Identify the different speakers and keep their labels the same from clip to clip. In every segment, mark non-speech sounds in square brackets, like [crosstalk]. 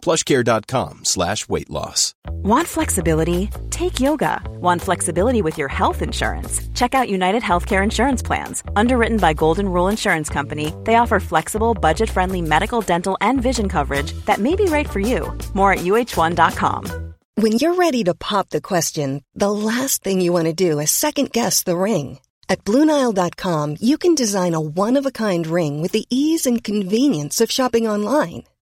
Speaker 1: plushcare.com slash weight loss.
Speaker 2: Want flexibility? Take yoga. Want flexibility with your health insurance? Check out United Healthcare Insurance Plans. Underwritten by Golden Rule Insurance Company, they offer flexible, budget friendly medical, dental, and vision coverage that may be right for you. More at uh1.com.
Speaker 3: When you're ready to pop the question, the last thing you want to do is second guess the ring. At Bluenile.com, you can design a one of a kind ring with the ease and convenience of shopping online.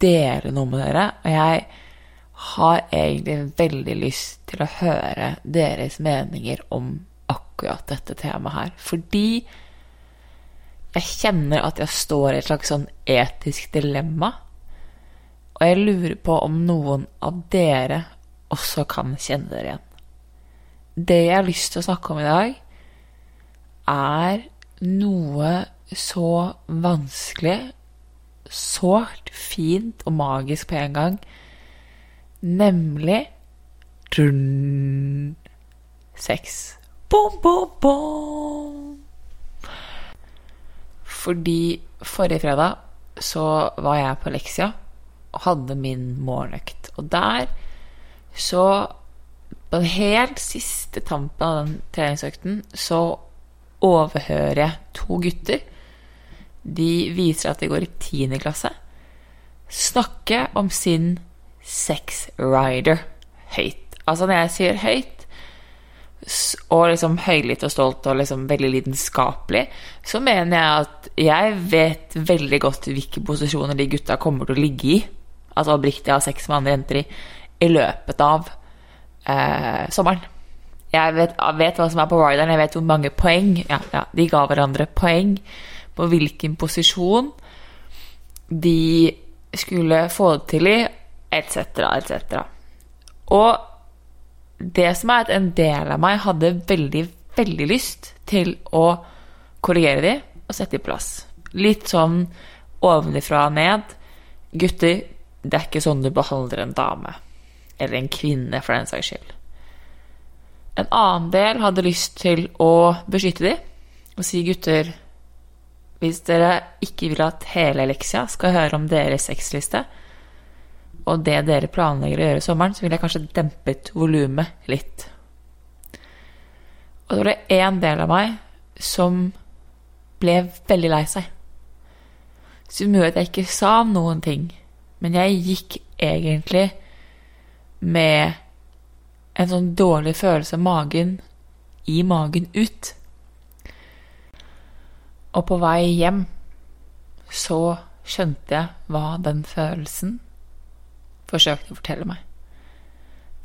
Speaker 4: dele noe med dere, og jeg har egentlig veldig lyst til å høre deres meninger om akkurat dette temaet her. Fordi jeg kjenner at jeg står i et slags sånn etisk dilemma. Og jeg lurer på om noen av dere også kan kjenne dere igjen. Det jeg har lyst til å snakke om i dag, er noe så vanskelig sårt, fint og magisk på en gang. Nemlig drun, sex. Bom, bom, bom. Fordi forrige fredag så var jeg på Leksia og hadde min morgenøkt. Og der så På den helt siste tampen av den treningsøkten så overhører jeg to gutter de viser at de går i tiende klasse, snakke om sin sex rider høyt. Altså når jeg sier høyt, og liksom høylytt og stolt og liksom veldig lidenskapelig, så mener jeg at jeg vet veldig godt hvilke posisjoner de gutta kommer til å ligge i. Altså oppriktig ha sex med andre jenter i, i løpet av eh, sommeren. Jeg vet, vet, hva som er på rideren, jeg vet hvor mange poeng ja, ja, De ga hverandre poeng på hvilken posisjon de skulle få det til i, etc., etc. Og det som er at en del av meg hadde veldig, veldig lyst til å korrigere de og sette de på plass. Litt sånn ovenfra og ned. Gutter, det er ikke sånn du behandler en dame. Eller en kvinne, for den saks skyld. En annen del hadde lyst til å beskytte de og si gutter hvis dere ikke vil at hele leksia skal høre om deres sexliste, og det dere planlegger å gjøre i sommeren, så vil jeg kanskje dempet volumet litt. Og så var det én del av meg som ble veldig lei seg. Som gjorde at jeg ikke sa noen ting. Men jeg gikk egentlig med en sånn dårlig følelse av magen i magen ut. Og på vei hjem så skjønte jeg hva den følelsen forsøkte å fortelle meg.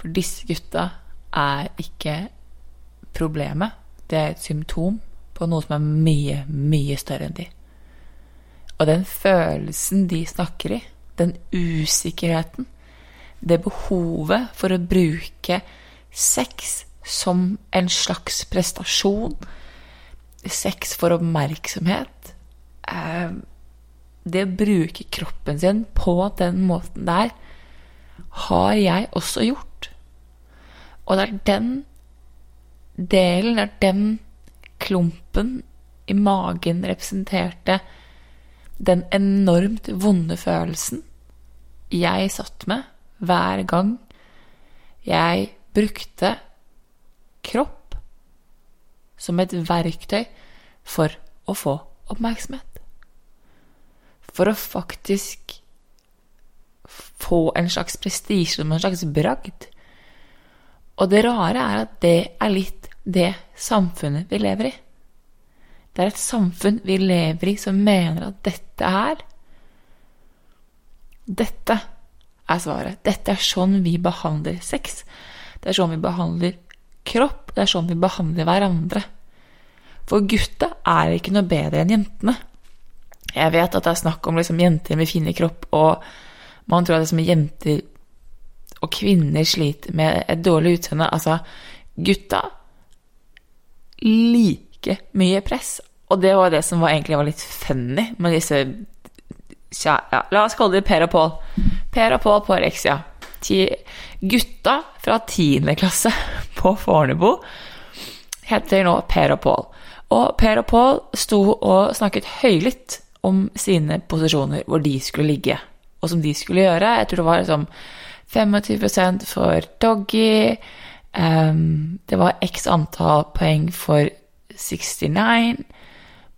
Speaker 4: For disse gutta er ikke problemet. Det er et symptom på noe som er mye, mye større enn de. Og den følelsen de snakker i, den usikkerheten, det behovet for å bruke sex som en slags prestasjon, sex for oppmerksomhet eh, Det å bruke kroppen sin på den måten der har jeg også gjort. Og det er den delen, det er den klumpen i magen representerte den enormt vonde følelsen jeg satt med hver gang jeg brukte kropp som et verktøy for å få oppmerksomhet. For å faktisk få en slags prestisje, en slags bragd. Og det rare er at det er litt det samfunnet vi lever i. Det er et samfunn vi lever i som mener at dette her Dette er svaret. Dette er sånn vi behandler sex. Det er sånn vi behandler kropp. Det er sånn vi behandler hverandre. For gutta er ikke noe bedre enn jentene. Jeg vet at det er snakk om liksom jenter med fin kropp, og man tror at er jenter og kvinner sliter med et dårlig utseende. Altså, gutta like mye press. Og det var det som var, egentlig var litt funny med disse ja, La oss kalle det Per og Pål. Per og Pål på Rexia. Gutta fra 10. klasse [laughs] på Fornebu heter nå Per og Pål. Og Per og Pål sto og snakket høylytt om sine posisjoner, hvor de skulle ligge, og som de skulle gjøre. Jeg tror det var liksom 25% for doggy. Um, det var x antall poeng for 69.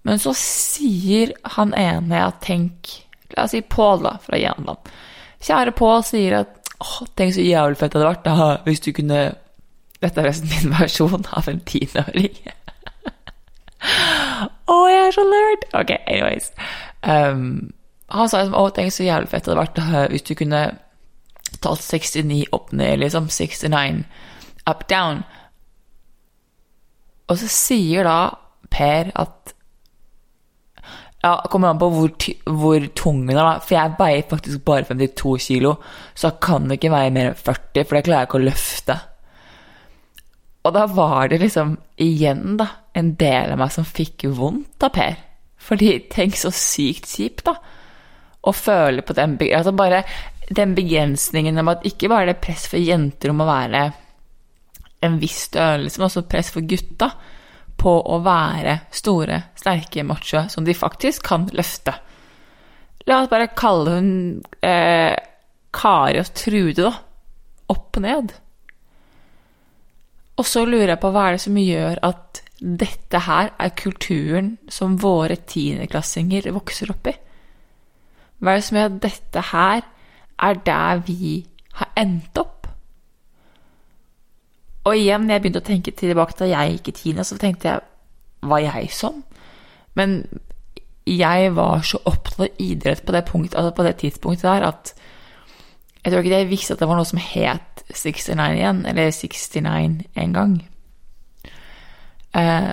Speaker 4: Men så sier han ene at tenk La oss si Pål, da, fra Jærenland. Kjære Pål sier at åh, tenk så jævlig fett det hadde vært da, hvis du kunne Dette er resten min [laughs] versjon av en tiåring. Å, oh, jeg er så nerd! Ok, anyways. Um, han sa liksom, å, tenk så jævlig fett det hadde vært da, hvis du kunne talt 69 opp ned, liksom 69 up down. Og så sier da Per at Ja, kommer an på hvor, hvor tung hun er, da. For jeg veier faktisk bare 52 kilo, så jeg kan ikke veie mer enn 40, for det klarer jeg ikke å løfte. Og da var det liksom igjen, da, en del av meg som fikk vondt av Per. Fordi tenk så sykt kjipt, da. Å føle på den Altså bare den begrensningen om at ikke bare er det press for jenter om å være en viss størrelse, men også press for gutta på å være store, sterke machoer som de faktisk kan løfte. La oss bare kalle hun eh, Kari og Trude, da. Opp og ned. Og så lurer jeg på hva er det som gjør at dette her er kulturen som våre tiendeklassinger vokser opp i? Hva er det som gjør at dette her er der vi har endt opp? Og igjen, når jeg begynte å tenke tilbake da jeg gikk i tiende, så tenkte jeg Var jeg sånn? Men jeg var så opptatt av idrett på det, punkt, altså på det tidspunktet der at jeg tror ikke jeg visste at det var noe som het 69 igjen, eller 69 en gang. Eh,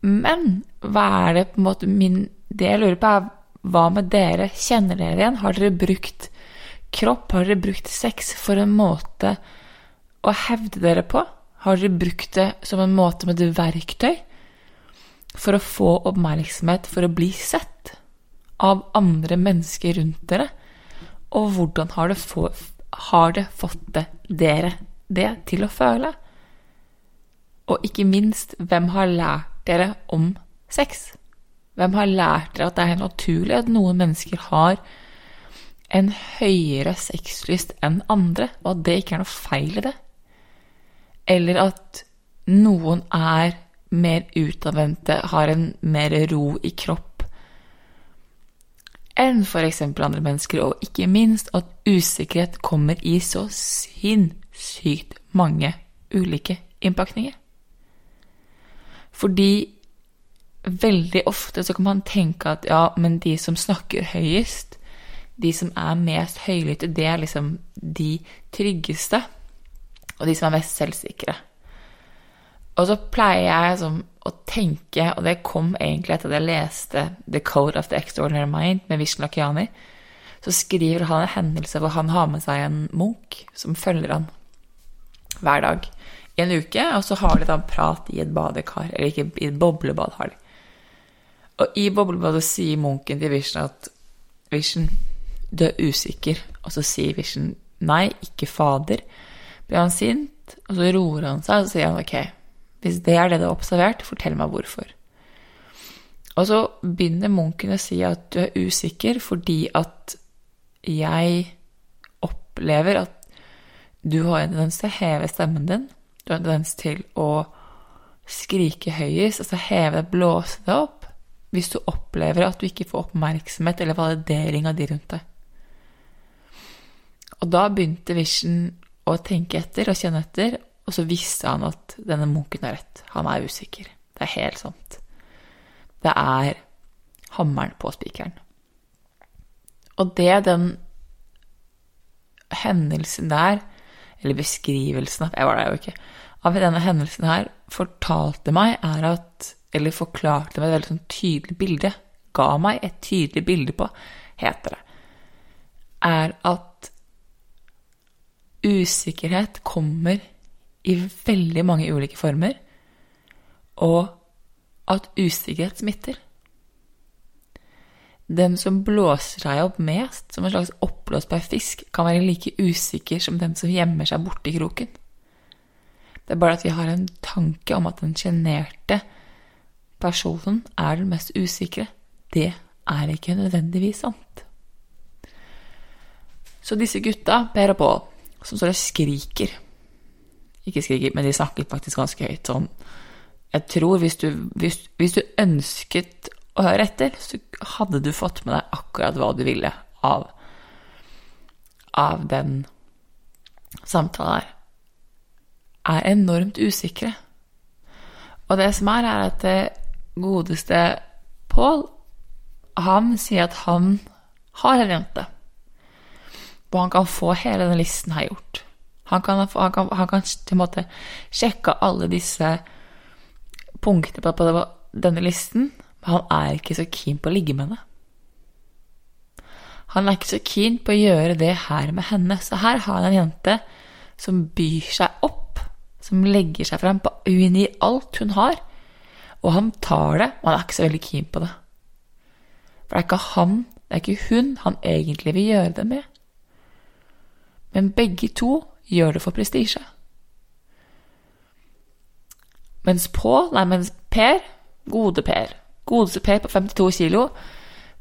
Speaker 4: men hva er det på en måte min Det jeg lurer på, er hva med dere? Kjenner dere igjen? Har dere brukt kropp? Har dere brukt sex for en måte å hevde dere på? Har dere brukt det som en måte med et verktøy for å få oppmerksomhet, for å bli sett av andre mennesker rundt dere? Og hvordan har det, få, har det fått det, dere det til å føle? Og ikke minst, hvem har lært dere om sex? Hvem har lært dere at det er naturlig at noen mennesker har en høyere sexlyst enn andre, og at det ikke er noe feil i det? Eller at noen er mer utadvendte, har en mer ro i kropp enn f.eks. andre mennesker, og ikke minst at usikkerhet kommer i så sinnssykt mange ulike innpakninger. Fordi veldig ofte så kan man tenke at ja, men de som snakker høyest, de som er mest høylytte, det er liksom de tryggeste. Og de som er mest selvsikre. Og så pleier jeg som, å tenke, og det kom egentlig etter at jeg leste The Code of the Extraordinary Mind med Vishnu Lakiani, så skriver han en hendelse hvor han har med seg en munk som følger han hver dag i en uke, og så har de da prat i et badekar, eller ikke i et boblebad, har de. Og i boblebadet sier munken til Vision at Vision, du er usikker. Og så sier Vision nei, ikke fader. Blir han sint, og så roer han seg, og så sier han ok, hvis det er det du har observert, fortell meg hvorfor. Og så begynner munken å si at du er usikker fordi at jeg opplever at du har en tendens til å heve stemmen din. Du har en tendens til å skrike høyest, altså heve deg, blåse deg opp hvis du opplever at du ikke får oppmerksomhet eller validering av de rundt deg. Og da begynte Vision å tenke etter og kjenne etter, og så visste han at denne munken har rett. Han er usikker. Det er helt sant. Det er hammeren på spikeren. Og det den hendelsen der, eller beskrivelsen av Jeg var der jo ikke. Av denne hendelsen her fortalte meg, er at Eller forklarte meg et veldig sånn tydelig bilde. Ga meg et tydelig bilde på, heter det. Er at usikkerhet kommer i veldig mange ulike former, og at usikkerhet smitter. Den som blåser seg opp mest, som en slags oppblåsbar fisk, kan være like usikker som den som gjemmer seg borti kroken. Det er bare at vi har en tanke om at den sjenerte personen er den mest usikre. Det er ikke nødvendigvis sant. Så disse gutta, Per og Pål, som står og skriker Ikke skriker, men de snakket faktisk ganske høyt sånn Jeg tror hvis du, hvis, hvis du ønsket å høre etter, så hadde du fått med deg akkurat hva du ville av, av den samtalen her, er enormt usikre. Og det som er, er at det godeste Pål, han sier at han har en jente. Og han kan få hele denne listen her gjort. Han kan, han kan, han kan til en måte sjekke alle disse punktene på, på denne listen, men han er ikke så keen på å ligge med henne. Han er ikke så keen på å gjøre det her med henne. Så her har han en jente som byr seg opp, som legger seg frem. Hun gir alt hun har, og han tar det, og han er ikke så veldig keen på det. For det er ikke han, det er ikke hun han egentlig vil gjøre det med. Men begge to gjør det for prestisje. Mens Pål, nei, mens Per, gode Per, godeste Per på 52 kilo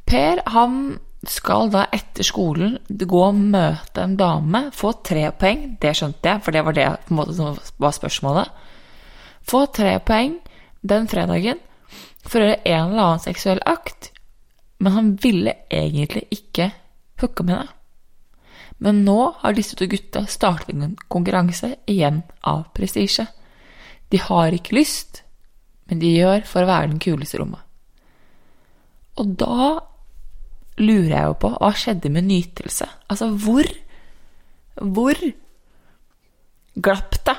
Speaker 4: Per, han skal da etter skolen gå og møte en dame, få tre poeng, det skjønte jeg, for det var det på en måte som var spørsmålet. Få tre poeng den fredagen for å gjøre en eller annen seksuell akt, men han ville egentlig ikke hooke med henne. Men nå har disse to gutta startet en konkurranse igjen av prestisje. De har ikke lyst, men de gjør for å være den kuleste rommet. Og da lurer jeg jo på hva skjedde med nytelse? Altså, hvor Hvor glapp det?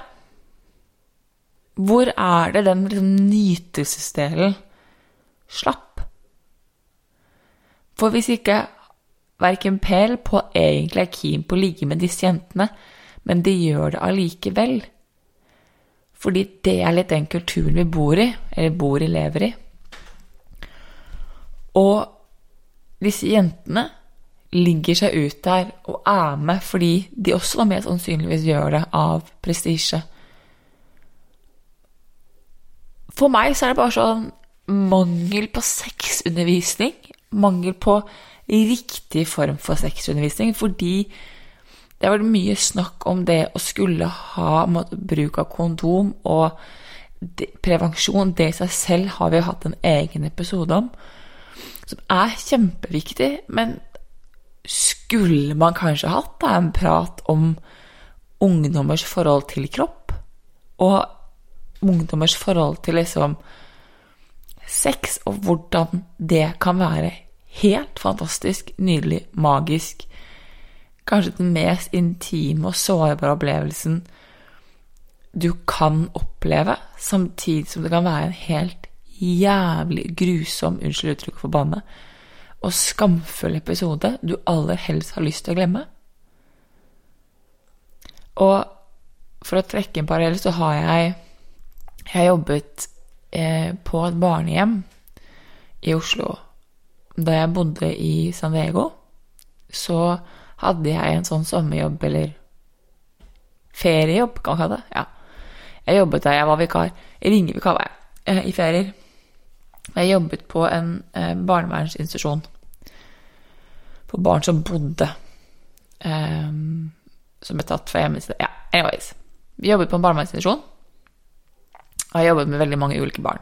Speaker 4: Hvor er det den liksom, nytelsesdelen slapp? For hvis ikke verken pel på egentlig er keen på å ligge med disse jentene, men de gjør det allikevel. Fordi det er litt den kulturen vi bor i, eller bor i, lever i. Og disse jentene ligger seg ut der og er med fordi de også mer sannsynligvis gjør det av prestisje. For meg så er det bare sånn mangel på sexundervisning, mangel på riktig form for sexundervisning, fordi det har vært mye snakk om det å skulle ha måtte, bruk av kondom og de, prevensjon. Det i seg selv har vi hatt en egen episode om, som er kjempeviktig. Men skulle man kanskje hatt da, en prat om ungdommers forhold til kropp? Og ungdommers forhold til liksom sex, og hvordan det kan være helt fantastisk, nydelig, magisk kanskje den mest intime og sårbare opplevelsen du kan oppleve, samtidig som det kan være en helt jævlig grusom, unnskyld uttrykket for banne, og skamfull episode du aller helst har lyst til å glemme. Og for å trekke en parallell, så har jeg Jeg har jobbet eh, på et barnehjem i Oslo. Da jeg bodde i San Diego, så hadde jeg en sånn sommerjobb, eller feriejobb, kan man kalle det. Ja. Jeg jobbet der, jeg var vikar. Ringevikar var jeg, eh, i ferier. Jeg jobbet på en eh, barnevernsinstitusjon for barn som bodde um, Som ble tatt fra hjemmestedet. Ja, anyways. Vi jobbet på en barnevernsinstitusjon, og jeg jobbet med veldig mange ulike barn.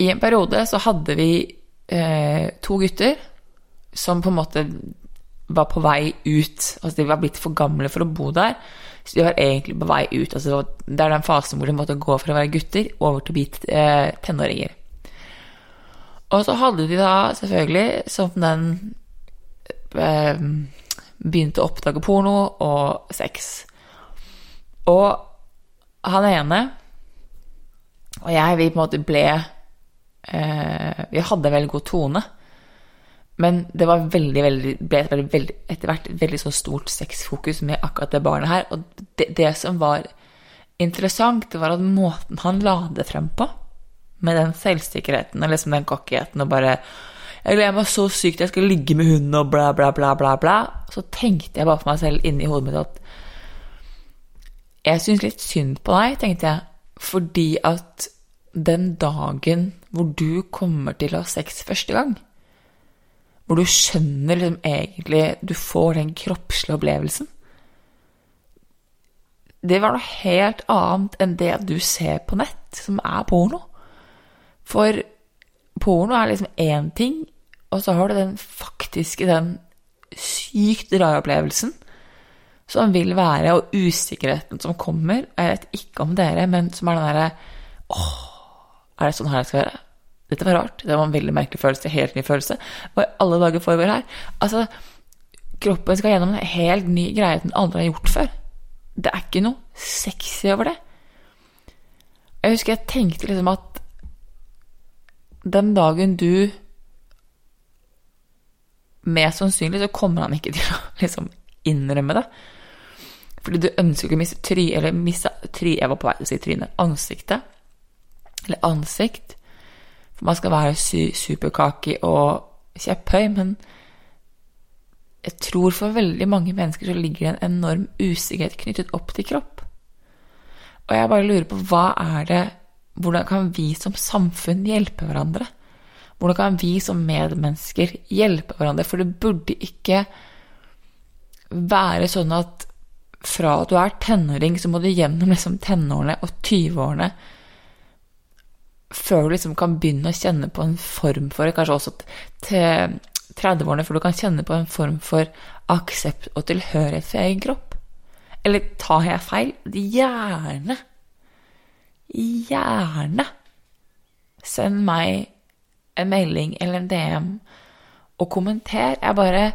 Speaker 4: I en periode så hadde vi eh, to gutter som på en måte var på vei ut. Altså de var blitt for gamle for å bo der. Så de var egentlig på vei ut. Altså, det er den fasen hvor de måtte gå fra å være gutter over til å bli eh, tenåringer. Og så hadde de da selvfølgelig, som den eh, begynte å oppdage porno og sex. Og han ene og jeg, vi på en måte ble eh, Vi hadde en veldig god tone. Men det veldig, veldig, ble veldig, etter hvert et veldig så stort sexfokus med akkurat det barnet her. Og det, det, som var interessant, var at måten han la det frem på, med den selvsikkerheten og liksom den cockyheten og bare Jeg gleder meg så sykt jeg skal ligge med hunden og bla, bla, bla, bla, bla. Så tenkte jeg bare for meg selv inni hodet mitt at jeg syns litt synd på deg, tenkte jeg, fordi at den dagen hvor du kommer til å ha sex første gang, hvor du skjønner liksom egentlig Du får den kroppslige opplevelsen. Det var noe helt annet enn det du ser på nett, som er porno. For porno er liksom én ting, og så har du den faktiske, den sykt rare opplevelsen som vil være, og usikkerheten som kommer. Jeg vet ikke om dere, men som er den derre Åh, er det sånn her jeg skal være? Dette var rart. Det var en veldig merkelig følelse. Helt ny følelse. I alle dager foregår her? Altså, kroppen skal gjennom en helt ny greie den aldri har gjort før. Det er ikke noe sexy over det. Jeg husker jeg tenkte liksom at den dagen du Mest sannsynlig så kommer han ikke til å [laughs] liksom innrømme det. Fordi du ønsker ikke å miste try, eller miste try, Jeg var på vei til å si trynet. Ansiktet. Eller ansikt. For man skal være superkaki og kjepphøy, men jeg tror for veldig mange mennesker så ligger det en enorm usikkerhet knyttet opp til kropp. Og jeg bare lurer på hva er det Hvordan kan vi som samfunn hjelpe hverandre? Hvordan kan vi som medmennesker hjelpe hverandre? For det burde ikke være sånn at fra at du er tenåring, så må du gjennom liksom tenårene og 20-årene før du liksom kan begynne å kjenne på en form for Kanskje også til 30-årene, før du kan kjenne på en form for aksept og tilhørighet for egen kropp. Eller tar jeg feil? Gjerne, gjerne send meg en melding eller en DM og kommenter. Jeg bare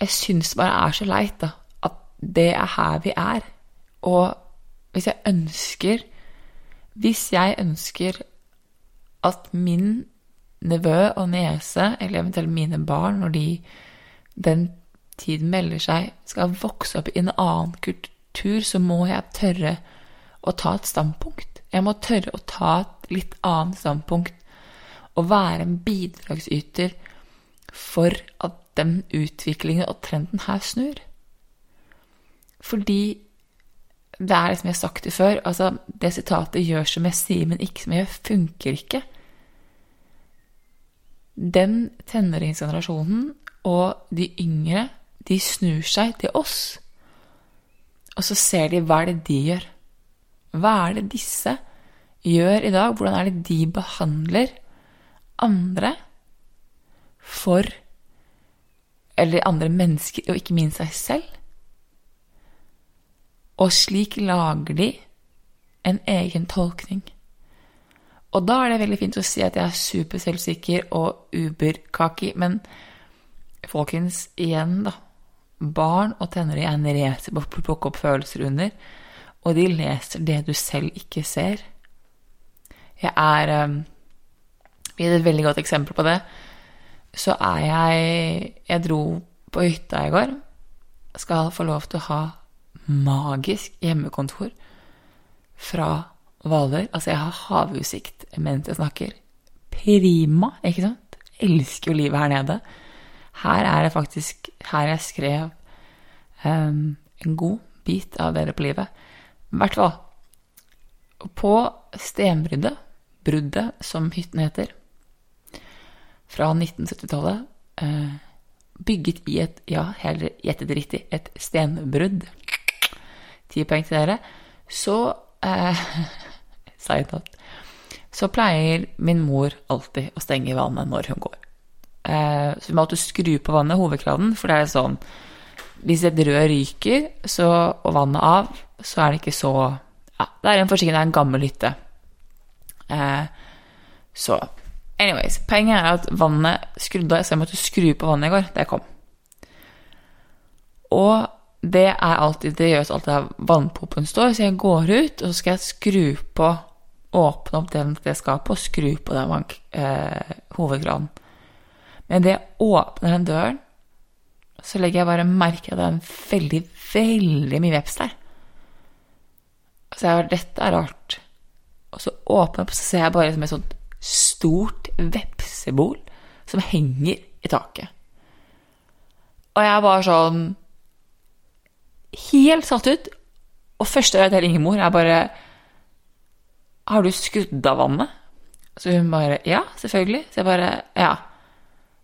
Speaker 4: Jeg syns bare er så leit, da, at det er her vi er. Og hvis jeg ønsker hvis jeg ønsker at min nevø og niese, eller eventuelt mine barn, når de den tiden melder seg, skal vokse opp i en annen kultur, så må jeg tørre å ta et standpunkt. Jeg må tørre å ta et litt annet standpunkt og være en bidragsyter for at den utviklingen og trenden her snur. Fordi det er som jeg har sagt det før, altså det sitatet 'gjør som jeg sier, men ikke som jeg gjør', funker ikke. Den tenåringsgenerasjonen og de yngre, de snur seg til oss. Og så ser de hva er det de gjør. Hva er det disse gjør i dag? Hvordan er det de behandler andre for Eller andre mennesker, og ikke minst seg selv? Og slik lager de en egen tolkning. Og da er det veldig fint å si at jeg er superselvsikker og uberkaki, men folkens, igjen, da. Barn og tenåringer er en racer på å plukke opp følelser under, og de leser det du selv ikke ser. Jeg er um, Vi er et veldig godt eksempel på det. Så er jeg Jeg dro på hytta i går. Skal få lov til å ha magisk hjemmekontor fra Hvaler. Altså, jeg har havutsikt mens jeg snakker. Prima, ikke sant? Elsker jo livet her nede. Her er det faktisk her jeg skrev um, en god bit av dere på livet. I hvert fall. På stenbruddet, bruddet som hytten heter, fra 1970-tallet, uh, bygget i et, ja, heller gjettet riktig, et stenbrudd ti poeng til dere, så eh, [laughs] Så pleier min mor alltid å stenge vannet når hun går. Eh, så vi må alltid skru på vannet, hovedkranen, for det er sånn hvis et rør ryker så, og vannet av, så er det ikke så Ja, det er en forsikring, det er en gammel hytte. Eh, så Anyways, poenget er at vannet skrudde av, så jeg måtte skru på vannet i går jeg kom. Og det er alltid, det gjøres alltid der vannpumpen står, så jeg går ut, og så skal jeg skru på Åpne opp den det skapet og skru på den eh, hovedkranen. Men idet jeg åpner den døren, så legger jeg bare merke til at det er veldig, veldig mye veps der. Så jeg bare Dette er rart. Og så åpner jeg opp, så ser jeg bare som et sånt stort vepsebol som henger i taket. Og jeg bare sånn Helt satt ut. Og første jeg ringer mor, er bare Har du skrudd av vannet? Så hun bare Ja, selvfølgelig. Så jeg bare Ja.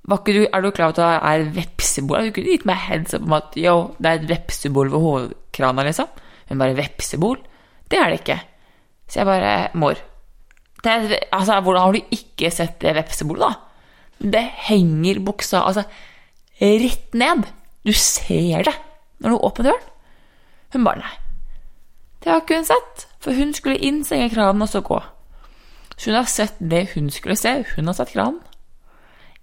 Speaker 4: Du, er du klar over at det er vepsebol? Du kunne gitt meg heads up om at yo, det er et vepsebol ved hovedkrana, liksom. Hun bare Vepsebol? Det er det ikke. Så jeg bare Mor. Det, altså, hvordan har du ikke sett det vepsebolet, da? Det henger buksa altså rett ned. Du ser det når du åpner døren. Hun bare nei. Det har ikke hun sett, for hun skulle inn, stenge kranen og så gå. Så hun har sett det hun skulle se. Hun har sett kranen.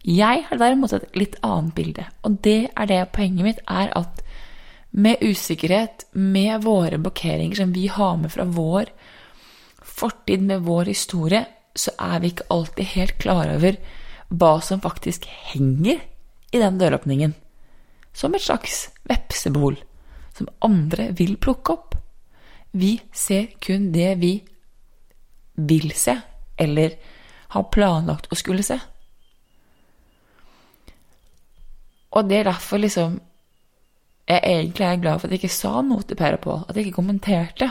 Speaker 4: Jeg har derimot et litt annet bilde, og det er det poenget mitt er at med usikkerhet, med våre blokkeringer som vi har med fra vår fortid, med vår historie, så er vi ikke alltid helt klar over hva som faktisk henger i den døråpningen. Som et slags vepsebol som andre vil plukke opp. Vi ser kun det vi vil se, eller har planlagt å skulle se. Og det er derfor liksom jeg egentlig er glad for at jeg ikke sa noe til Per og Pål, at jeg ikke kommenterte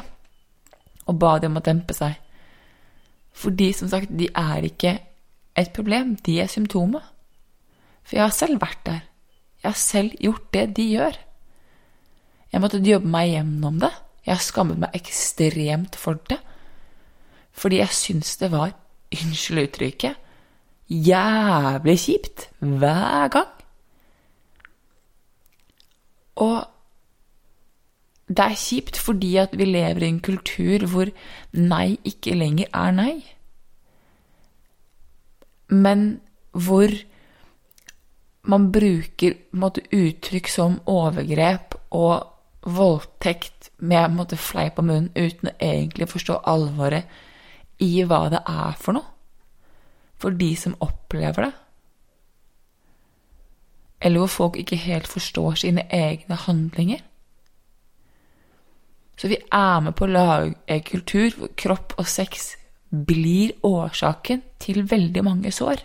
Speaker 4: og ba dem å dempe seg. Fordi, som sagt, de er ikke et problem, de er symptomet. For jeg har selv vært der. Jeg har selv gjort det de gjør. Jeg måtte jobbe meg gjennom det. Jeg skammet meg ekstremt for det. Fordi jeg syns det var, unnskyld uttrykket, jævlig kjipt hver gang. Og det er kjipt fordi at vi lever i en kultur hvor nei ikke lenger er nei. Men hvor man bruker måte, uttrykk som overgrep og voldtekt med måte, fleip på munnen uten å egentlig forstå alvoret i hva det er for noe. For de som opplever det eller hvor folk ikke helt forstår sine egne handlinger. Så vi er med på å lage en kultur hvor kropp og sex blir årsaken til veldig mange sår.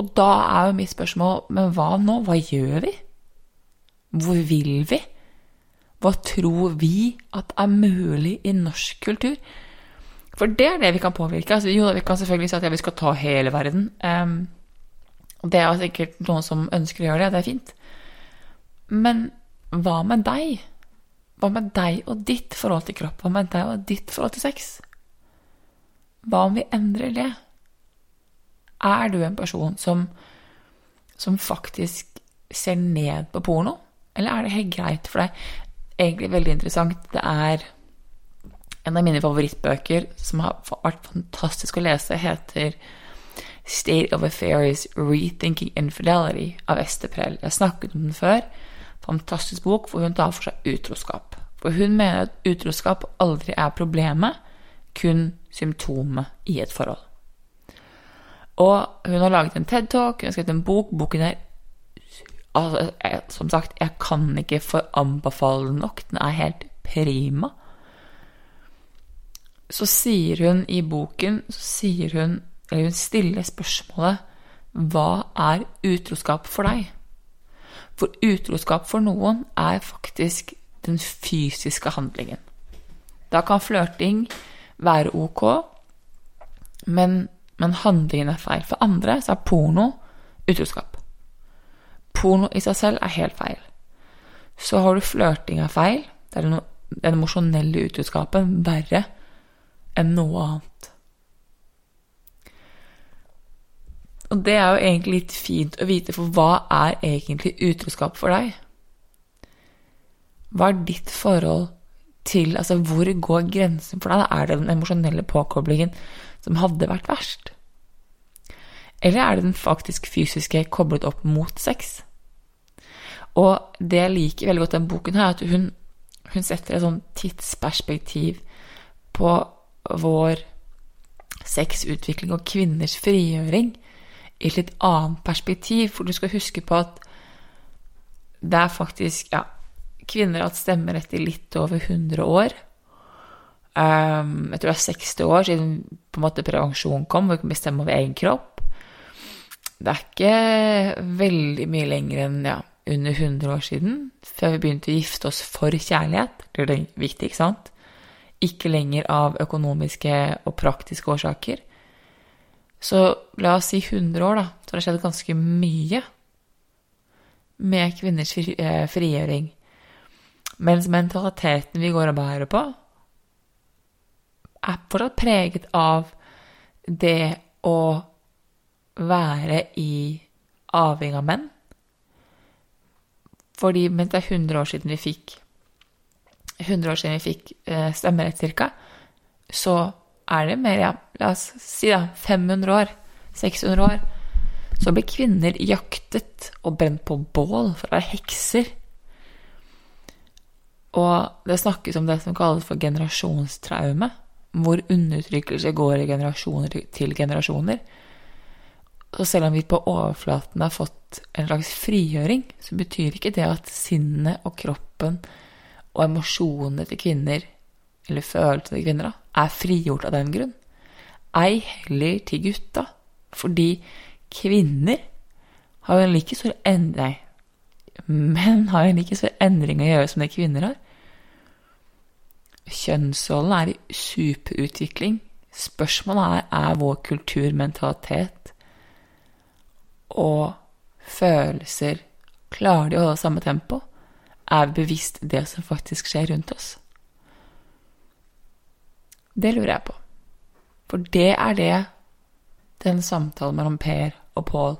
Speaker 4: Og da er jo mitt spørsmål men hva nå? Hva gjør vi? Hvor vil vi? Hva tror vi at er mulig i norsk kultur? For det er det vi kan påvirke. Altså, jo, vi kan selvfølgelig si at ja, vi skal ta hele verden. Um, det er sikkert noen som ønsker å gjøre det, det er fint. Men hva med deg? Hva med deg og ditt forhold til kropp? Hva med deg og ditt forhold til sex? Hva om vi endrer det? Er du en person som, som faktisk ser ned på porno? Eller er det helt greit for deg? Egentlig veldig interessant. Det er en av mine favorittbøker som har vært fantastisk å lese, heter State of Affairs Rethinking Infidelity av Esteprell. Jeg snakket om den før. Fantastisk bok hvor hun tar for seg utroskap. For hun mener at utroskap aldri er problemet, kun symptomet i et forhold. Og hun har laget en TED-talk, hun har skrevet en bok. Boken er altså, jeg, Som sagt, jeg kan ikke få anbefale den nok. Den er helt prima. Så sier hun i boken så sier hun eller hun stiller spørsmålet Hva er utroskap for deg? For utroskap for noen er faktisk den fysiske handlingen. Da kan flørting være ok, men, men handlingen er feil. For andre så er porno utroskap. Porno i seg selv er helt feil. Så har du flørting er feil. Det er den, den emosjonelle utroskapen verre enn noe annet. Og det er jo egentlig litt fint å vite, for hva er egentlig utroskap for deg? Hva er ditt forhold til Altså, hvor går grensen for deg? Er det den emosjonelle påkoblingen som hadde vært verst? Eller er det den faktisk fysiske koblet opp mot sex? Og det jeg liker veldig godt den boken, her, er at hun, hun setter et sånn tidsperspektiv på vår sexutvikling og kvinners frigjøring i et litt annet perspektiv. For du skal huske på at det er faktisk ja, kvinner har hatt stemmerett i litt over 100 år. Um, jeg tror det er 60 år siden på en måte prevensjon kom, hvor vi kunne bestemme over egen kropp. Det er ikke veldig mye lenger enn ja, under 100 år siden før vi begynte å gifte oss for kjærlighet. Det er viktig, ikke sant? Ikke lenger av økonomiske og praktiske årsaker. Så la oss si 100 år, da, så har det skjedd ganske mye med kvinners eh, frigjøring. Mens mentaliteten vi går og bærer på, er fortsatt preget av det å være i avhengig av menn. Fordi mens det er 100 år siden vi fikk 100 år siden vi fikk eh, stemmerett, cirka, så er det mer, ja, la oss si da, 500 år, 600 år, så blir kvinner jaktet og brent på bål for å være hekser. Og det snakkes om det som kalles for generasjonstraume, hvor undertrykkelse går i generasjoner til generasjoner. Og selv om vi på overflaten har fått en slags frigjøring, så betyr ikke det at sinnet og kroppen og emosjonene til kvinner, eller følelsene til kvinner, er frigjort av den grunn. Ei heller til gutta. Fordi kvinner har en like stor endring Menn har en like stor endring å gjøre som det kvinner har. Kjønnsrollen er i superutvikling. Spørsmålet er er vår kulturmentalitet og følelser Klarer de å holde samme tempo? Er vi bevisst det som faktisk skjer rundt oss? Det lurer jeg på. For det er det den samtalen mellom Per og Pål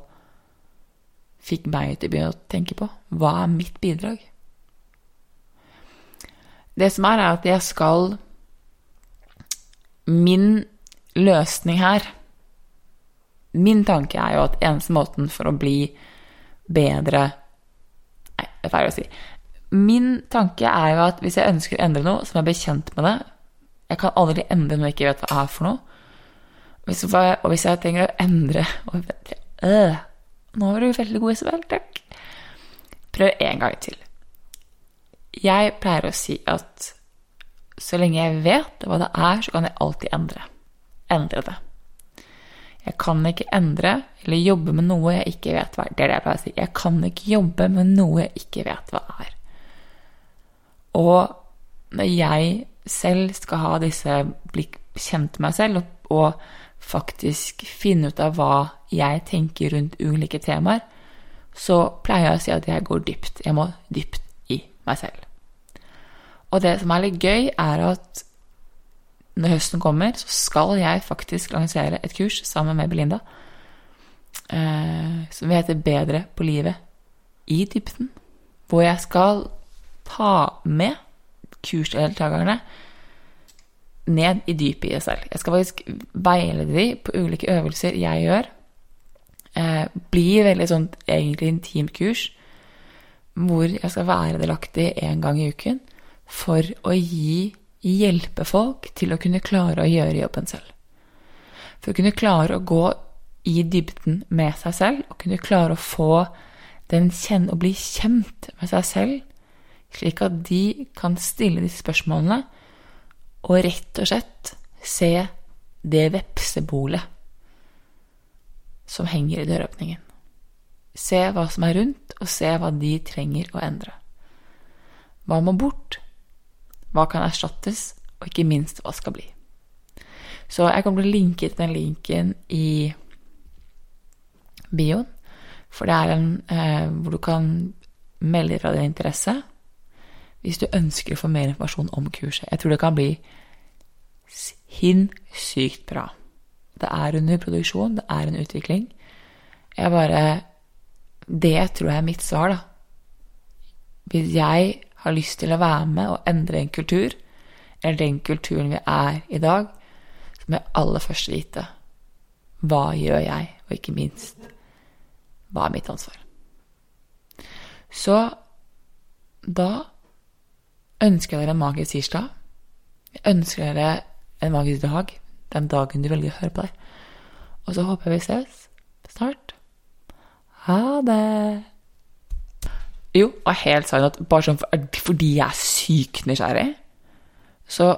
Speaker 4: fikk meg til å begynne å tenke på. Hva er mitt bidrag? Det som er, er at jeg skal Min løsning her Min tanke er jo at eneste måten for å bli bedre Nei, det er feil å si. Min tanke er jo at hvis jeg ønsker å endre noe, så må jeg bli kjent med det. Jeg kan aldri endre noe jeg ikke vet hva er for noe. Hvis jeg, og hvis jeg trenger å endre øh, Nå var du veldig god, Isabel. Takk. Prøv en gang til. Jeg pleier å si at så lenge jeg vet hva det er, så kan jeg alltid endre. Endre det. Jeg kan ikke endre eller jobbe med noe jeg ikke vet hva er. Det er det jeg pleier å si. Jeg kan ikke jobbe med noe jeg ikke vet hva er. Og når jeg selv skal ha disse blikk kjent med meg selv og faktisk finne ut av hva jeg tenker rundt ulike temaer, så pleier jeg å si at jeg går dypt. Jeg må dypt i meg selv. Og det som er litt gøy, er at når høsten kommer, så skal jeg faktisk lansere et kurs sammen med Belinda eh, som heter Bedre på livet i dybden. Hvor jeg skal ta med kursdeltakerne ned i dypet i det selv. Jeg skal faktisk veilede dem på ulike øvelser jeg gjør. Eh, blir veldig sånn egentlig intimt kurs hvor jeg skal være delaktig én gang i uken for å gi hjelpe folk til å kunne klare å gjøre jobben selv. For å kunne klare å gå i dybden med seg selv, og kunne klare å få den kjenne, å bli kjent med seg selv, slik at de kan stille disse spørsmålene og rett og slett se det vepsebolet som henger i døråpningen. Se hva som er rundt, og se hva de trenger å endre. Hva må bort? Hva kan erstattes, og ikke minst hva skal bli. Så jeg kommer til å linke til den linken i bioen, for det er en eh, hvor du kan melde fra din interesse hvis du ønsker å få mer informasjon om kurset. Jeg tror det kan bli sinnssykt bra. Det er under produksjon, det er en utvikling. Jeg bare Det tror jeg er mitt svar, da. Hvis jeg har lyst til å være med og endre en kultur, eller den kulturen vi er i dag, så må jeg aller først vite hva gjør jeg, og ikke minst hva er mitt ansvar. Så da ønsker jeg dere en magisk tirsdag. Jeg ønsker dere en magisk dag, den dagen du velger å høre på deg. Og så håper jeg vi ses snart. Ha det. Jo, og helt seriøst, bare sånn for, fordi jeg er sykt nysgjerrig, så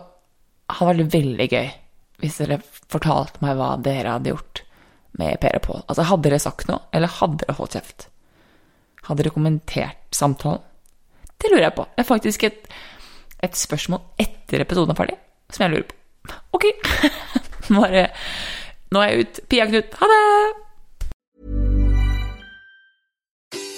Speaker 4: hadde det vært veldig gøy hvis dere fortalte meg hva dere hadde gjort med Per og Pål. Altså, hadde dere sagt noe, eller hadde dere holdt kjeft? Hadde dere kommentert samtalen? Det lurer jeg på. Det er faktisk et, et spørsmål etter episoden er ferdig, som jeg lurer på. Ok. [laughs] nå, er nå er jeg ut. Pia Knut, ha det!